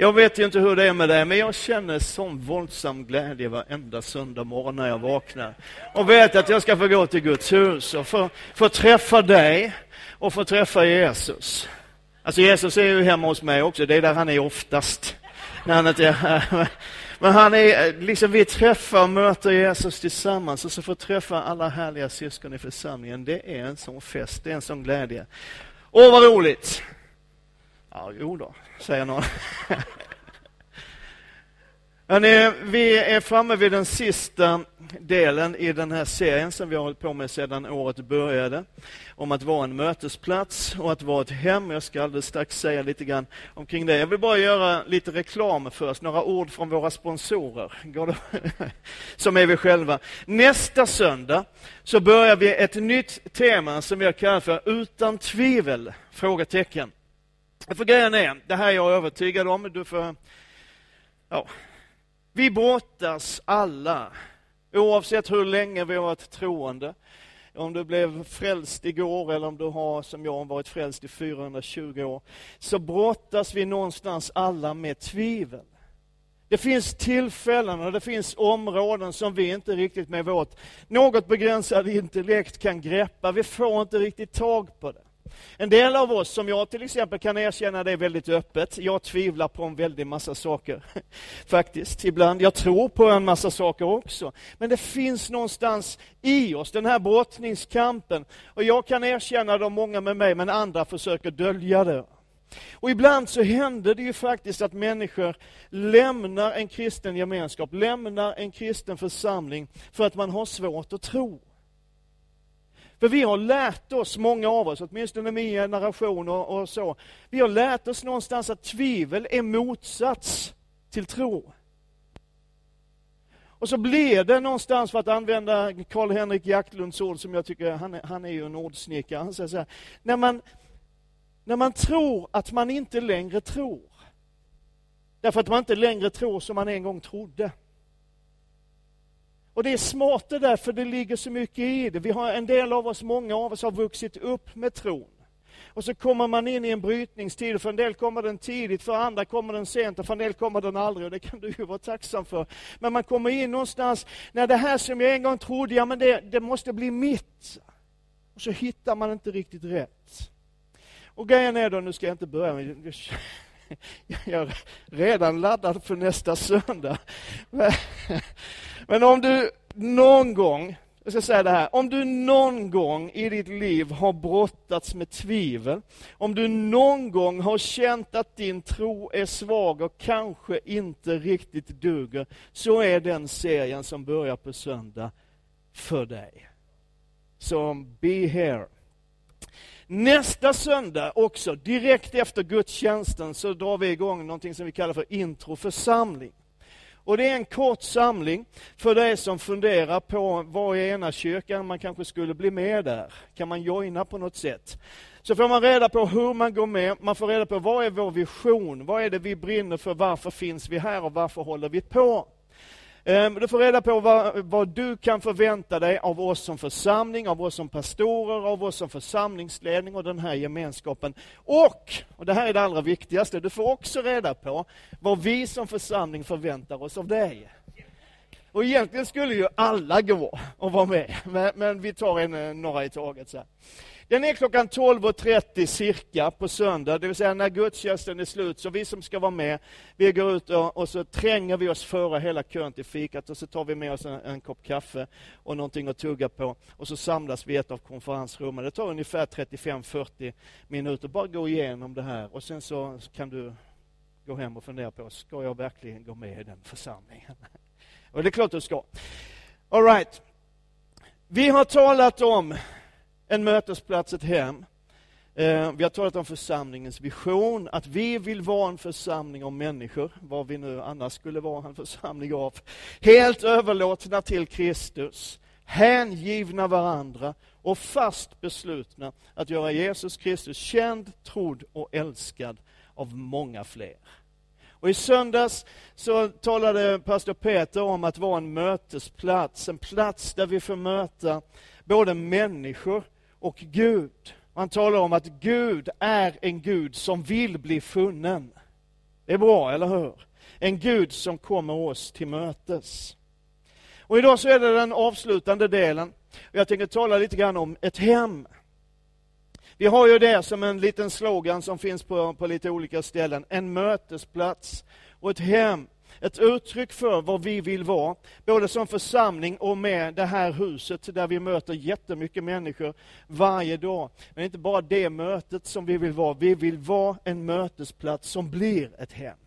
Jag vet ju inte hur det är med dig, men jag känner sån våldsam glädje varenda söndag morgon när jag vaknar. Och vet att jag ska få gå till Guds hus och få, få träffa dig och få träffa Jesus. Alltså Jesus är ju hemma hos mig också, det är där han är oftast. När han inte är här. Men han är, liksom vi träffar och möter Jesus tillsammans och så får träffa alla härliga syskon i församlingen. Det är en sån fest, det är en sån glädje. Åh, vad roligt! Ja, jo då, säger någon. Hörrni, vi är framme vid den sista delen i den här serien som vi har hållit på med sedan året började. Om att vara en mötesplats och att vara ett hem. Jag ska alldeles strax säga lite grann omkring det. Jag vill bara göra lite reklam först, några ord från våra sponsorer. Som är vi själva. Nästa söndag så börjar vi ett nytt tema som vi har kallat för Utan tvivel? Frågetecken. För grejen är, det här är jag övertygad om, du får Ja, vi brottas alla, oavsett hur länge vi har varit troende. Om du blev frälst igår eller om du har, som jag, varit frälst i 420 år, så brottas vi någonstans alla med tvivel. Det finns tillfällen och det finns områden som vi inte riktigt med vårt något begränsade intellekt kan greppa. Vi får inte riktigt tag på det. En del av oss, som jag till exempel, kan erkänna det väldigt öppet. Jag tvivlar på en väldig massa saker, faktiskt, ibland. Jag tror på en massa saker också. Men det finns någonstans i oss, den här brottningskampen. Och jag kan erkänna det, många med mig, men andra försöker dölja det. Och ibland så händer det ju faktiskt att människor lämnar en kristen gemenskap, lämnar en kristen församling, för att man har svårt att tro. För vi har lärt oss, många av oss, åtminstone min generation och, och så, vi har lärt oss någonstans att tvivel är motsats till tro. Och så blir det någonstans, för att använda Karl-Henrik Jaktlunds ord, som jag tycker, han är, han är ju en ordsnickare, han säger så här, när man, när man tror att man inte längre tror, därför att man inte längre tror som man en gång trodde, och det är smart det där, för det ligger så mycket i det. Vi har en del av oss, många av oss har vuxit upp med tron. Och så kommer man in i en brytningstid, för en del kommer den tidigt, för andra kommer den sent, och för en del kommer den aldrig, och det kan du ju vara tacksam för. Men man kommer in någonstans, när det här som jag en gång trodde, ja men det, det måste bli mitt. Och så hittar man inte riktigt rätt. Och grejen är då, nu ska jag inte börja med jag är redan laddad för nästa söndag. Men om du någon gång, jag ska säga det här, om du någon gång i ditt liv har brottats med tvivel, om du någon gång har känt att din tro är svag och kanske inte riktigt duger, så är den serien som börjar på söndag för dig. Så be here. Nästa söndag också, direkt efter gudstjänsten, så drar vi igång någonting som vi kallar för introförsamling. Och det är en kort samling för dig som funderar på vad är ena kyrkan, man kanske skulle bli med där. Kan man joina på något sätt? Så får man reda på hur man går med, man får reda på vad är vår vision, vad är det vi brinner för, varför finns vi här och varför håller vi på? Ehm, du får reda på vad, vad, du kan förvänta dig av oss som församling, av oss som pastorer, av oss som församlingsledning och den här gemenskapen. Och, och det här är det allra viktigaste, du får också reda på vad vi som församling förväntar oss av dig. Och egentligen skulle ju alla gå och vara med, men, men vi tar en, eh, några i taget. Så här. Den är klockan 12.30 cirka på söndag, det vill säga när gudstjänsten är slut. Så vi som ska vara med, vi går ut och, och så tränger vi oss före hela kön till fikat och så tar vi med oss en, en, kopp kaffe och någonting att tugga på. Och så samlas vi i ett av konferensrummen. Det tar ungefär 35-40 minuter. Bara gå igenom det här och sen så kan du gå hem och fundera på, ska jag verkligen gå med i den församlingen? Och det är klart du ska. All right. Vi har talat om en mötesplats, ett hem. Eh, vi har talat om församlingens vision, att vi vill vara en församling av människor, vad vi nu annars skulle vara en församling av. Helt överlåtna till Kristus, hängivna varandra och fast beslutna att göra Jesus Kristus känd, trodd och älskad av många fler. Och I söndags så talade pastor Peter om att vara en mötesplats, en plats där vi får möta både människor och Gud. Han talar om att Gud är en Gud som vill bli funnen. Det är bra, eller hur? En Gud som kommer oss till mötes. Och idag så är det den avslutande delen. Jag tänker tala lite grann om ett hem. Vi har ju det som en liten slogan som finns på, på lite olika ställen. En mötesplats och ett hem. Ett uttryck för vad vi vill vara, både som församling och med det här huset där vi möter jättemycket människor varje dag. Men inte bara det mötet som vi vill vara, vi vill vara en mötesplats som blir ett hem.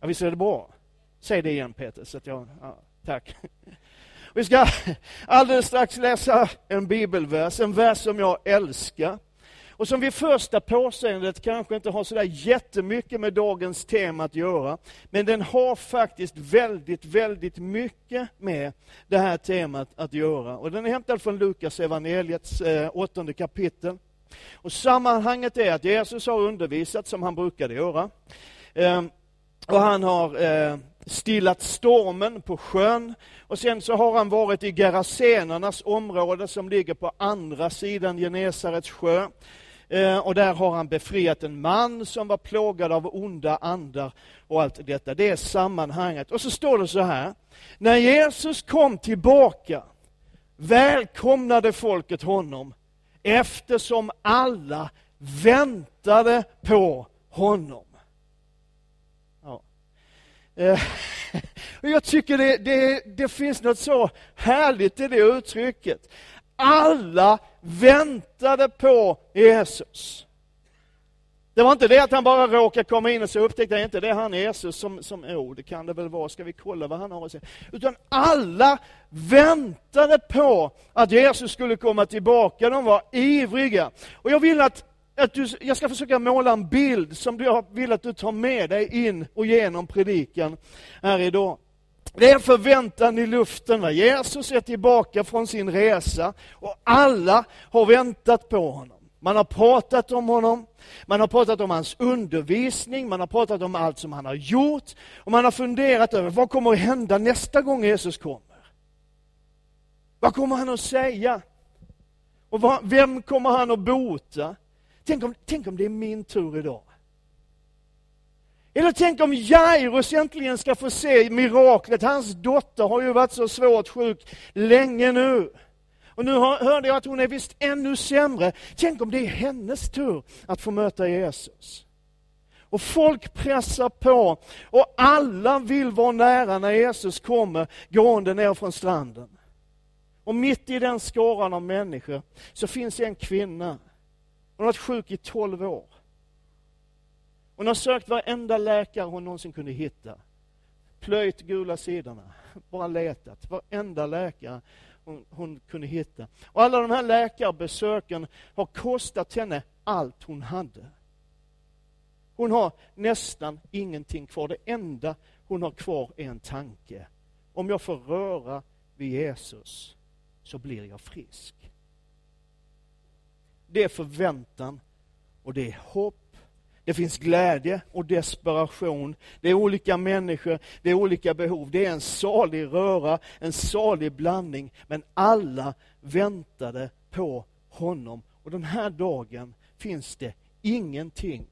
Ja, visst är det bra? Säg det igen Peter, så att jag... Ja, tack. Vi ska alldeles strax läsa en bibelvers, en vers som jag älskar. Och som vid första påseendet kanske inte har sådär jättemycket med dagens tema att göra. Men den har faktiskt väldigt, väldigt mycket med det här temat att göra. Och den är hämtad från Lukas evangeliets eh, åttonde kapitel. Och sammanhanget är att Jesus har undervisat som han brukade göra. Eh, och han har eh, stillat stormen på sjön. Och sen så har han varit i Gerasenernas område som ligger på andra sidan Genesarets sjö. Eh, och där har han befriat en man som var plågad av onda andar och allt detta. Det är sammanhanget. Och så står det så här. När Jesus kom tillbaka välkomnade folket honom eftersom alla väntade på honom. Eh, jag tycker det, det, det finns något så härligt i det uttrycket. Alla väntade på Jesus. Det var inte det att han bara råkade komma in och så upptäckte jag inte det är han Jesus som, som oh, det kan det väl vara, ska vi kolla vad han har att säga. Utan alla väntade på att Jesus skulle komma tillbaka, de var ivriga. Och jag vill att att du, jag ska försöka måla en bild som jag vill att du tar med dig in och genom predikan här idag. Det är förväntan i luften. Va? Jesus är tillbaka från sin resa och alla har väntat på honom. Man har pratat om honom, man har pratat om hans undervisning, man har pratat om allt som han har gjort och man har funderat över vad kommer att hända nästa gång Jesus kommer? Vad kommer han att säga? Och vad, vem kommer han att bota? Tänk om, tänk om det är min tur idag. Eller tänk om Jairus äntligen ska få se miraklet. Hans dotter har ju varit så svårt sjuk länge nu. Och nu hörde jag att hon är visst ännu sämre. Tänk om det är hennes tur att få möta Jesus. Och folk pressar på och alla vill vara nära när Jesus kommer gående ner från stranden. Och mitt i den skaran av människor så finns en kvinna hon har varit sjuk i 12 år. Hon har sökt varenda läkare hon någonsin kunde hitta. Plöjt gula sidorna, bara letat. Varenda läkare hon, hon kunde hitta. Och alla de här läkarbesöken har kostat henne allt hon hade. Hon har nästan ingenting kvar. Det enda hon har kvar är en tanke. Om jag får röra vid Jesus så blir jag frisk det är förväntan och det är hopp. Det finns glädje och desperation. Det är olika människor, det är olika behov. Det är en salig röra, en salig blandning. Men alla väntade på honom. Och den här dagen finns det ingenting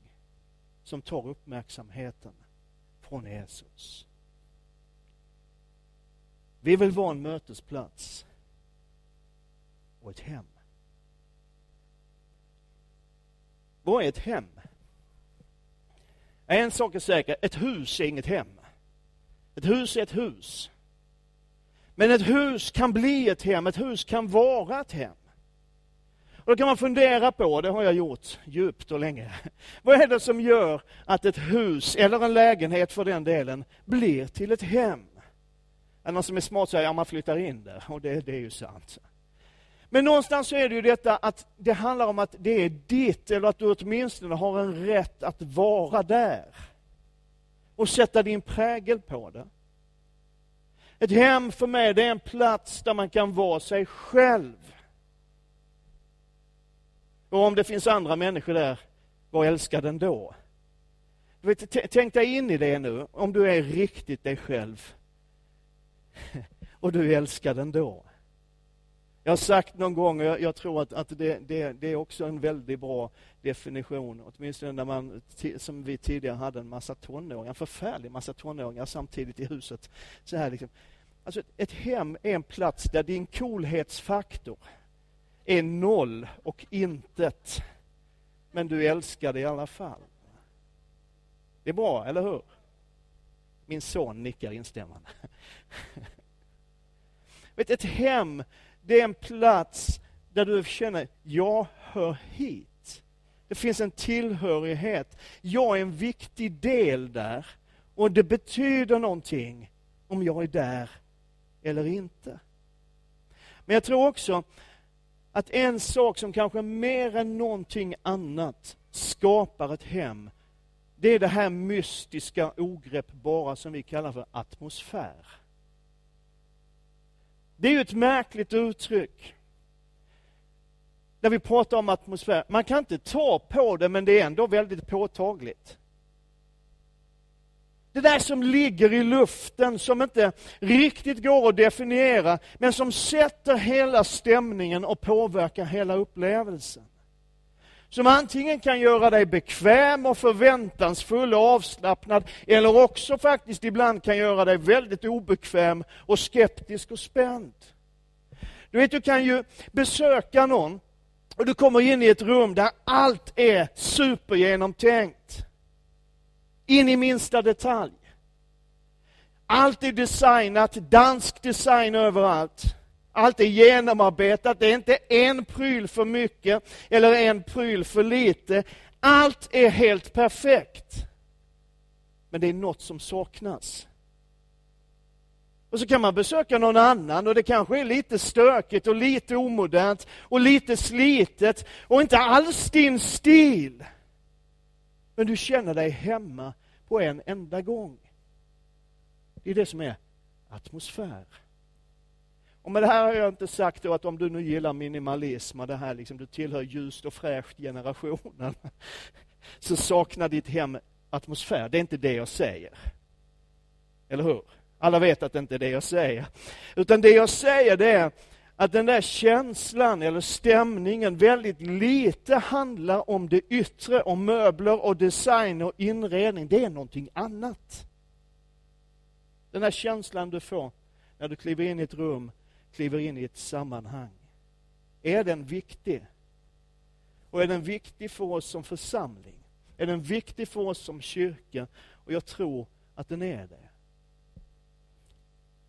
som tar uppmärksamheten från Jesus. Vi vill vara en mötesplats och ett hem. Vad är ett hem? En sak är säker, ett hus är inget hem. Ett hus är ett hus. Men ett hus kan bli ett hem, ett hus kan vara ett hem. Och då kan man fundera på, det har jag gjort djupt och länge, vad är det som gör att ett hus, eller en lägenhet för den delen, blir till ett hem? Är någon som är smart säger, ja man flyttar in där, och det, det är ju sant. Men någonstans så är det ju detta att det handlar om att det är ditt, eller att du åtminstone har en rätt att vara där. Och sätta din prägel på det. Ett hem för mig, det är en plats där man kan vara sig själv. Och om det finns andra människor där, var älskad ändå. Du vet, tänk dig in i det nu, om du är riktigt dig själv. Och du är älskad ändå. Jag har sagt någon gång, och jag, jag tror att, att det, det, det, är också en väldigt bra definition, åtminstone när man, som vi tidigare hade, en massa tonåringar, en förfärlig massa tonåringar samtidigt i huset. Så här liksom. Alltså, ett hem är en plats där din coolhetsfaktor är noll och intet. Men du älskar det i alla fall. Det är bra, eller hur? Min son nickar instämmande. Vet, ett hem, det är en plats där du känner, jag hör hit. Det finns en tillhörighet. Jag är en viktig del där. Och det betyder någonting om jag är där eller inte. Men jag tror också att en sak som kanske mer än någonting annat skapar ett hem, det är det här mystiska ogreppbara som vi kallar för atmosfär. Det är ju ett märkligt uttryck. När vi pratar om atmosfär. Man kan inte ta på det, men det är ändå väldigt påtagligt. Det där som ligger i luften, som inte riktigt går att definiera, men som sätter hela stämningen och påverkar hela upplevelsen. Som antingen kan göra dig bekväm och förväntansfull och avslappnad, eller också faktiskt ibland kan göra dig väldigt obekväm och skeptisk och spänd. Du vet, du kan ju besöka någon och du kommer in i ett rum där allt är supergenomtänkt in i minsta detalj. Allt är designat, dansk design överallt. Allt är genomarbetat, det är inte en pryl för mycket eller en pryl för lite. Allt är helt perfekt. Men det är något som saknas. Och så kan man besöka någon annan och det kanske är lite stökigt och lite omodernt och lite slitet och inte alls din stil. Men du känner dig hemma på en enda gång. Det är det som är atmosfär. Och med det här har jag inte sagt att om du nu gillar minimalism och det här liksom, du tillhör ljust och fräscht generationen, så saknar ditt hem atmosfär. Det är inte det jag säger. Eller hur? Alla vet att det inte är det jag säger. Utan det jag säger det är att den där känslan eller stämningen väldigt lite handlar om det yttre, om möbler och design och inredning. Det är någonting annat. Den där känslan du får när du kliver in i ett rum, kliver in i ett sammanhang. Är den viktig? Och är den viktig för oss som församling? Är den viktig för oss som kyrka? Och jag tror att den är det.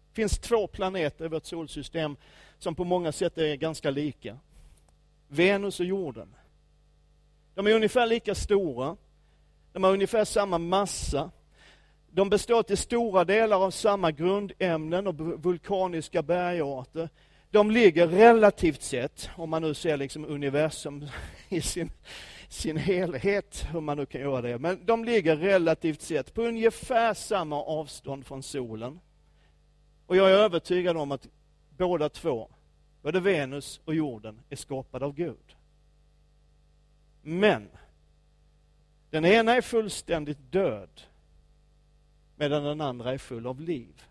Det finns två planeter i vårt solsystem som på många sätt är ganska lika. Venus och jorden. De är ungefär lika stora. De har ungefär samma massa. De består till stora delar av samma grundämnen och vulkaniska bergarter. De ligger relativt sett, om man nu ser liksom universum i sin, sin helhet, hur man nu kan göra det, men de ligger relativt sett på ungefär samma avstånd från solen. Och jag är övertygad om att båda två, både Venus och jorden, är skapade av Gud. Men den ena är fullständigt död medan den andra är full av liv.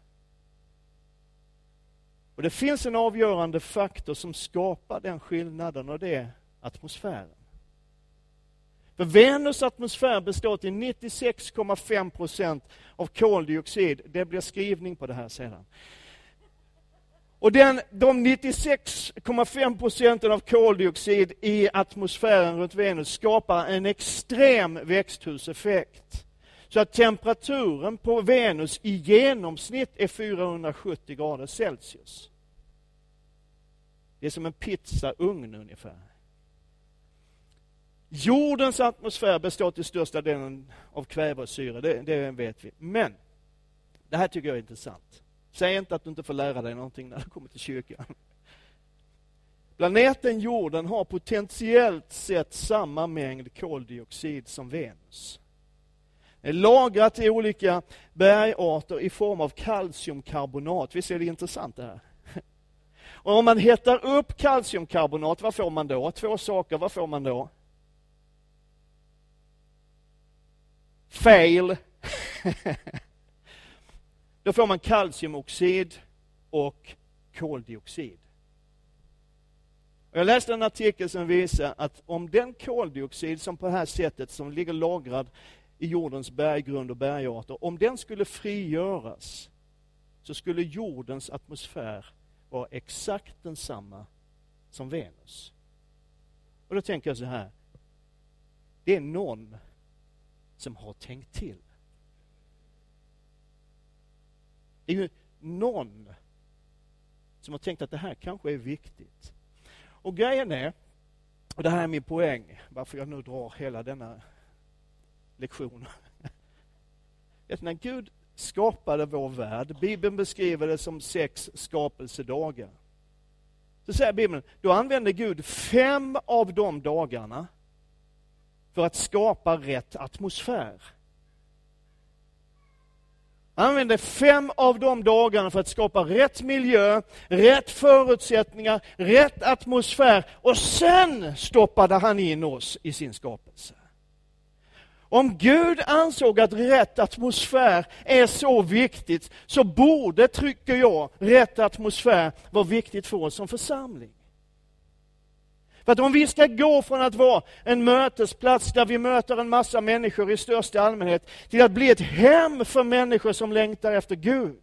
Och Det finns en avgörande faktor som skapar den skillnaden och det är atmosfären. För Venus atmosfär består till 96,5 procent av koldioxid. Det blir skrivning på det här sedan. Och den, de 96,5 procenten av koldioxid i atmosfären runt Venus skapar en extrem växthuseffekt. Så att temperaturen på Venus i genomsnitt är 470 grader Celsius. Det är som en pizzaugn ungefär. Jordens atmosfär består till största delen av kvävesyre, det, det vet vi. Men, det här tycker jag är intressant. Säg inte att du inte får lära dig någonting när du kommer till kyrkan. Planeten jorden har potentiellt sett samma mängd koldioxid som Venus. Det är lagrat i olika bergarter i form av kalciumkarbonat. Visst är det intressant det här? Och om man hettar upp kalciumkarbonat, vad får man då? Två saker, vad får man då? Fail. Då får man kalciumoxid och koldioxid. Jag läste en artikel som visar att om den koldioxid som på det här sättet, som ligger lagrad i jordens berggrund och bergarter, om den skulle frigöras, så skulle jordens atmosfär vara exakt densamma som Venus. Och då tänker jag så här, det är någon som har tänkt till. Det är ju någon som har tänkt att det här kanske är viktigt. Och grejen är, och det här är min poäng, varför jag nu drar hela denna lektioner. När Gud skapade vår värld, Bibeln beskriver det som sex skapelsedagar. Så säger Bibeln, då använde Gud fem av de dagarna för att skapa rätt atmosfär. Han använde fem av de dagarna för att skapa rätt miljö, rätt förutsättningar, rätt atmosfär och sen stoppade han in oss i sin skapelse. Om Gud ansåg att rätt atmosfär är så viktigt så borde, tycker jag, rätt atmosfär vara viktigt för oss som församling. För att om vi ska gå från att vara en mötesplats där vi möter en massa människor i största allmänhet till att bli ett hem för människor som längtar efter Gud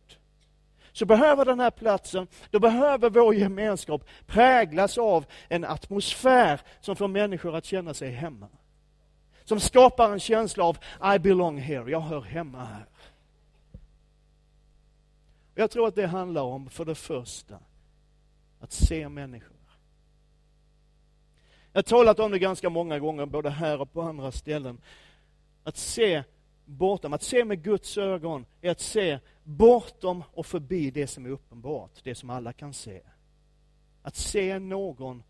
så behöver den här platsen, då behöver vår gemenskap präglas av en atmosfär som får människor att känna sig hemma. Som skapar en känsla av I belong here, jag hör hemma här. Jag tror att det handlar om, för det första, att se människor. Jag har talat om det ganska många gånger, både här och på andra ställen. Att se bortom, att se med Guds ögon, är att se bortom och förbi det som är uppenbart, det som alla kan se. Att se någon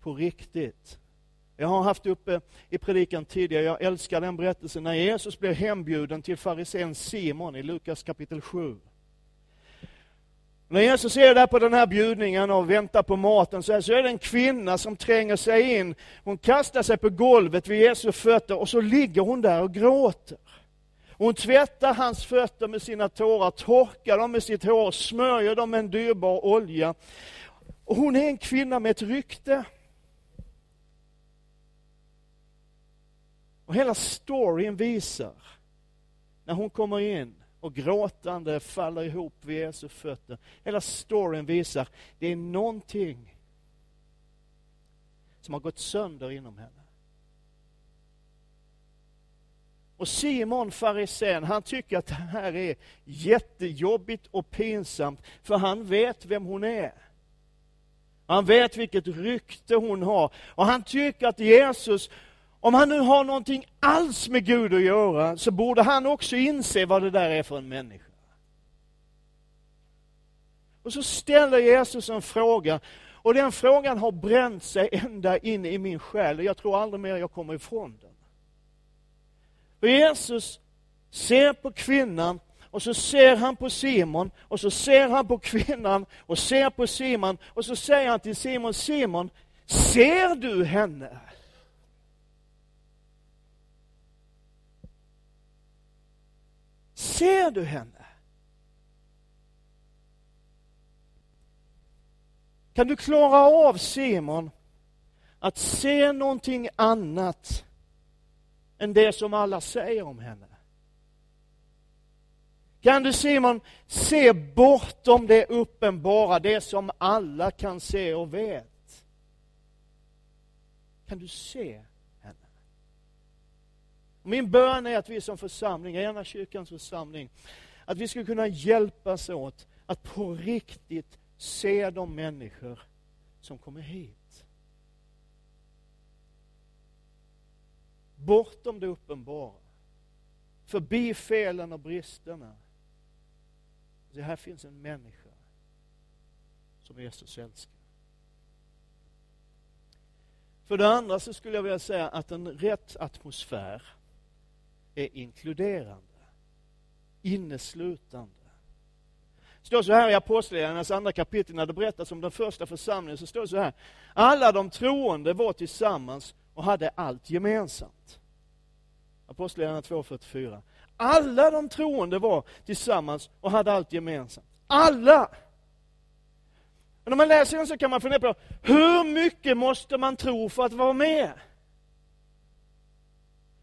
på riktigt. Jag har haft uppe i predikan tidigare, jag älskar den berättelsen, när Jesus blev hembjuden till farisén Simon i Lukas kapitel 7. När Jesus är där på den här bjudningen och väntar på maten så är det en kvinna som tränger sig in. Hon kastar sig på golvet vid Jesu fötter och så ligger hon där och gråter. Hon tvättar hans fötter med sina tårar, torkar dem med sitt hår, smörjer dem med en dyrbar olja. Och hon är en kvinna med ett rykte. Och hela storyn visar, när hon kommer in, och gråtande faller ihop vid Jesu fötter. Hela storyn visar, det är någonting som har gått sönder inom henne. Och Simon farisén, han tycker att det här är jättejobbigt och pinsamt, för han vet vem hon är. Han vet vilket rykte hon har. Och han tycker att Jesus om han nu har någonting alls med Gud att göra, så borde han också inse vad det där är för en människa. Och så ställer Jesus en fråga, och den frågan har bränt sig ända in i min själ, och jag tror aldrig mer jag kommer ifrån den. Och Jesus ser på kvinnan, och så ser han på Simon, och så ser han på kvinnan, och ser på Simon, och så säger han till Simon, Simon, ser du henne? Ser du henne? Kan du klara av, Simon, att se någonting annat än det som alla säger om henne? Kan du Simon se bortom det uppenbara, det som alla kan se och vet? Kan du se min bön är att vi som församling, ena kyrkans församling, att vi ska kunna hjälpas åt att på riktigt se de människor som kommer hit. Bortom det uppenbara. Förbi felen och bristerna. Det här finns en människa som Jesus älskar. För det andra så skulle jag vilja säga att en rätt atmosfär är inkluderande, inneslutande. Det står så här i Apostlagärningarnas andra kapitel, när det berättas om den första församlingen, så står det så här. Alla de troende var tillsammans och hade allt gemensamt. Apostlagärningarna 2.44. Alla de troende var tillsammans och hade allt gemensamt. Alla! Men när man läser den så kan man fundera på, hur mycket måste man tro för att vara med?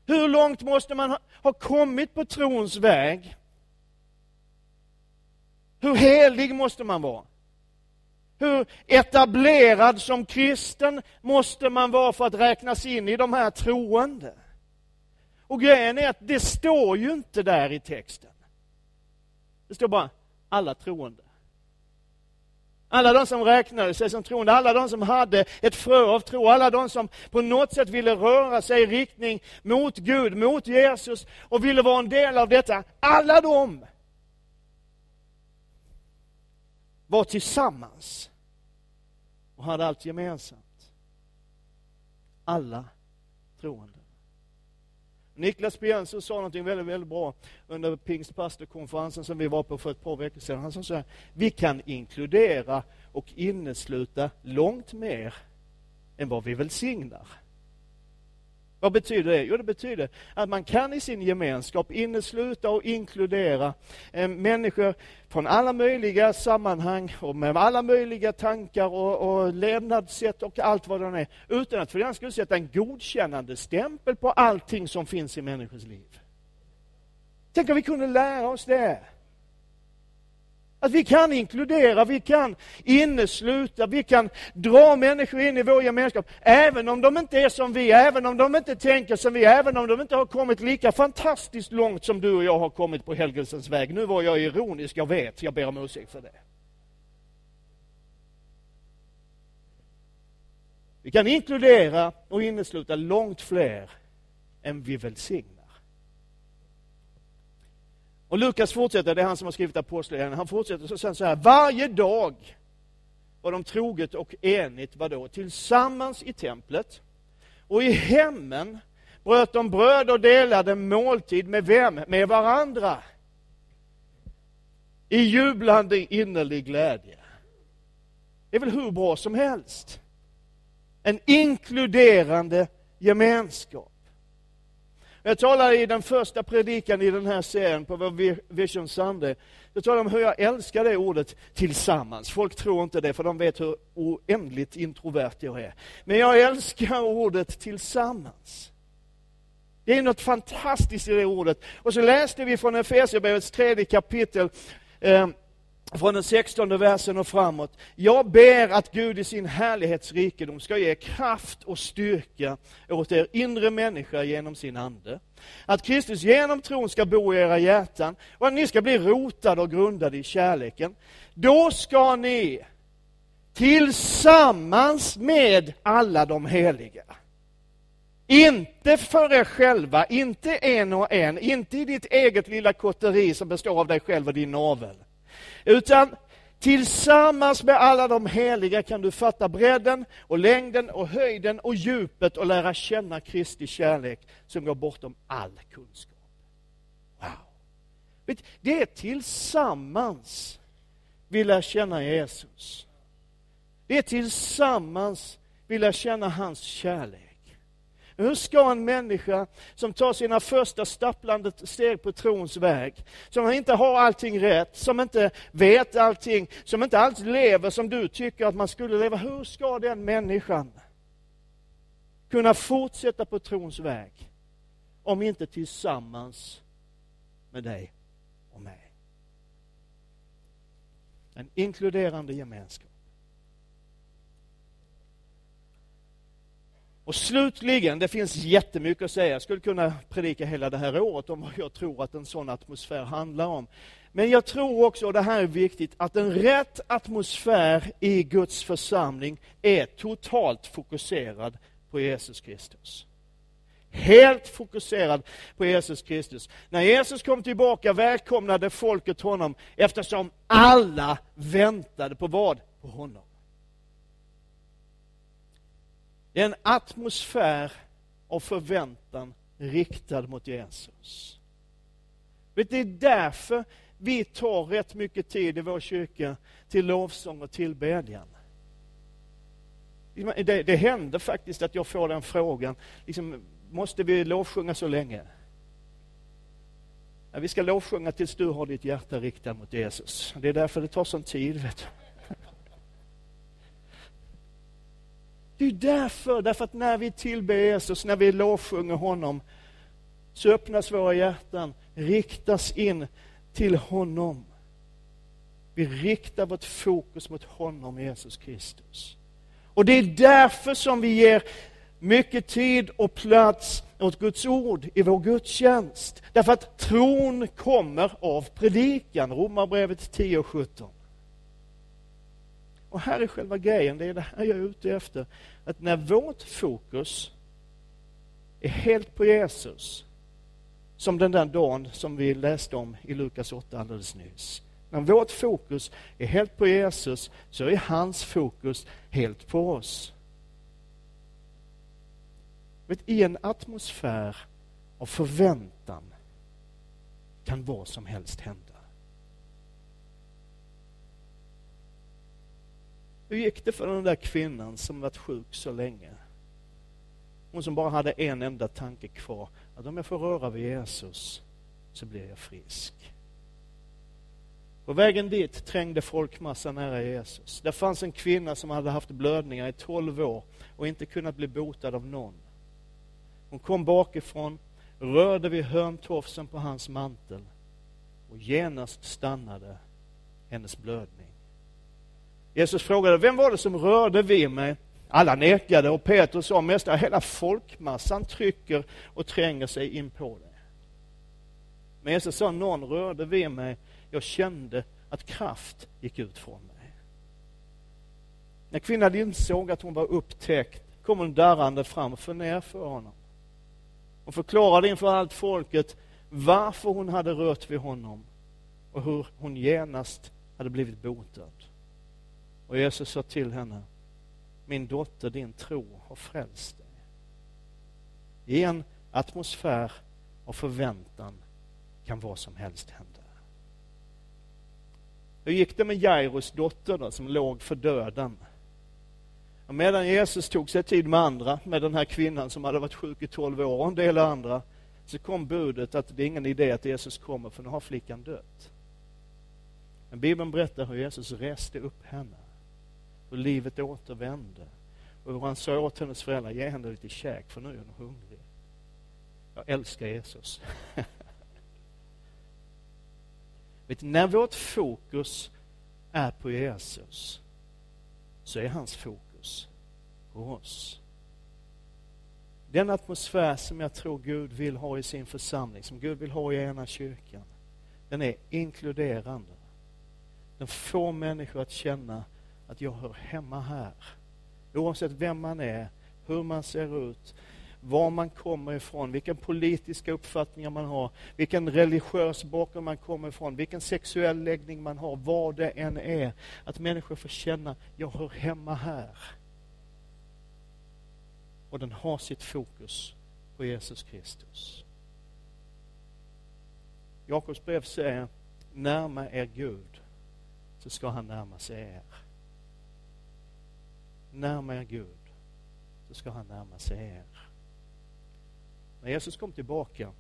Hur långt måste man ha kommit på trons väg? Hur helig måste man vara? Hur etablerad som kristen måste man vara för att räknas in i de här troende? Och grejen är att det står ju inte där i texten. Det står bara alla troende. Alla de som räknade sig som troende, alla de som hade ett frö av tro, alla de som på något sätt ville röra sig i riktning mot Gud, mot Jesus och ville vara en del av detta. Alla de var tillsammans och hade allt gemensamt. Alla troende. Niklas Björnsson sa något väldigt, väldigt bra under pingstpastorkonferensen som vi var på för ett par veckor sedan. Han sa så här, vi kan inkludera och innesluta långt mer än vad vi välsignar. Vad betyder det? Jo, det betyder att man kan i sin gemenskap innesluta och inkludera eh, människor från alla möjliga sammanhang och med alla möjliga tankar och, och levnadssätt och allt vad det är, utan att för den skulle sätta en godkännande stämpel på allting som finns i människors liv. Tänk om vi kunde lära oss det. Att vi kan inkludera, vi kan innesluta, vi kan dra människor in i vår gemenskap, även om de inte är som vi, även om de inte tänker som vi, även om de inte har kommit lika fantastiskt långt som du och jag har kommit på helgelsens väg. Nu var jag ironisk, jag vet, jag ber om ursäkt för det. Vi kan inkludera och innesluta långt fler än vi välsignar. Och Lukas fortsätter, det är han som har skrivit Apostlagärningarna, han fortsätter så sen så här, varje dag var de troget och enigt, vadå, tillsammans i templet och i hemmen bröt de bröd och delade måltid med vem? Med varandra. I jublande innerlig glädje. Det är väl hur bra som helst. En inkluderande gemenskap. Jag talade i den första predikan i den här serien på vår Vision Sunday. Jag talade om hur jag älskar det ordet tillsammans. Folk tror inte det, för de vet hur oändligt introvert jag är. Men jag älskar ordet tillsammans. Det är något fantastiskt i det ordet. Och så läste vi från Efesierbrevets tredje kapitel, eh, från den sextonde versen och framåt. Jag ber att Gud i sin härlighetsrikedom ska ge kraft och styrka åt er inre människa genom sin ande. Att Kristus genom tron ska bo i era hjärtan och att ni ska bli rotade och grundade i kärleken. Då ska ni tillsammans med alla de heliga inte för er själva, inte en och en, inte i ditt eget lilla kotteri som består av dig själv och din navel utan tillsammans med alla de heliga kan du fatta bredden och längden och höjden och djupet och lära känna Kristi kärlek som går bortom all kunskap. Wow! Det är tillsammans vi lär känna Jesus. Det är tillsammans vi lär känna hans kärlek. Hur ska en människa som tar sina första stapplande steg på trons väg, som inte har allting rätt, som inte vet allting, som inte alls lever som du tycker att man skulle leva, hur ska den människan kunna fortsätta på trons väg om inte tillsammans med dig och mig? En inkluderande gemenskap. Och slutligen, det finns jättemycket att säga. Jag skulle kunna predika hela det här året om vad jag tror att en sån atmosfär handlar om. Men jag tror också, och det här är viktigt, att en rätt atmosfär i Guds församling är totalt fokuserad på Jesus Kristus. Helt fokuserad på Jesus Kristus. När Jesus kom tillbaka välkomnade folket honom eftersom alla väntade på vad? På honom. Det är en atmosfär av förväntan riktad mot Jesus. Det är därför vi tar rätt mycket tid i vår kyrka till lovsång och tillbedjan. Det, det händer faktiskt att jag får den frågan, liksom, måste vi lovsjunga så länge? Ja, vi ska lovsjunga tills du har ditt hjärta riktat mot Jesus. Det är därför det tar sån tid. Vet du. Det är därför, därför att när vi tillber Jesus, när vi lovsjunger honom, så öppnas våra hjärtan, riktas in till honom. Vi riktar vårt fokus mot honom, Jesus Kristus. Och det är därför som vi ger mycket tid och plats åt Guds ord i vår gudstjänst. Därför att tron kommer av predikan, Romarbrevet 10 och 17. Och här är själva grejen, det är det här jag är ute efter. Att när vårt fokus är helt på Jesus, som den där dagen som vi läste om i Lukas 8 alldeles nyss. När vårt fokus är helt på Jesus så är hans fokus helt på oss. Vet, I en atmosfär av förväntan kan vad som helst hända. Hur gick det för den där kvinnan som varit sjuk så länge? Hon som bara hade en enda tanke kvar, att om jag får röra vid Jesus så blir jag frisk. På vägen dit trängde folkmassan nära Jesus. Där fanns en kvinna som hade haft blödningar i tolv år och inte kunnat bli botad av någon. Hon kom bakifrån, rörde vid hörntofsen på hans mantel och genast stannade hennes blödning. Jesus frågade, vem var det som rörde vid mig? Alla nekade och Petrus sa, mästare, hela folkmassan trycker och tränger sig in på dig. Men Jesus sa, någon rörde vid mig, jag kände att kraft gick ut från mig. När kvinnan insåg att hon var upptäckt kom hon darrande fram och föll ner för honom. Hon förklarade inför allt folket varför hon hade rört vid honom och hur hon genast hade blivit botad. Och Jesus sa till henne, min dotter, din tro har frälst dig. I en atmosfär av förväntan kan vad som helst hända. Hur gick det med Jairus dotter då, som låg för döden? Och medan Jesus tog sig tid med andra, med den här kvinnan som hade varit sjuk i tolv år och en del andra, så kom budet att det är ingen idé att Jesus kommer för nu har flickan dött. Men Bibeln berättar hur Jesus reste upp henne, hur livet återvände och hur han sa åt hennes föräldrar, ge henne lite käk för nu är hon hungrig. Jag älskar Jesus. Vet, när vårt fokus är på Jesus så är hans fokus på oss. Den atmosfär som jag tror Gud vill ha i sin församling, som Gud vill ha i ena kyrkan, den är inkluderande. Den får människor att känna att jag hör hemma här. Oavsett vem man är, hur man ser ut, var man kommer ifrån, vilka politiska uppfattningar man har, vilken religiös bakgrund man kommer ifrån, vilken sexuell läggning man har, vad det än är. Att människor får känna, jag hör hemma här. Och den har sitt fokus på Jesus Kristus. Jakobs brev säger, närma er Gud, så ska han närma sig er. Närma er Gud, så ska han närma sig er. När Jesus kom tillbaka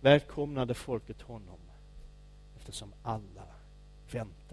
välkomnade folket honom eftersom alla väntade.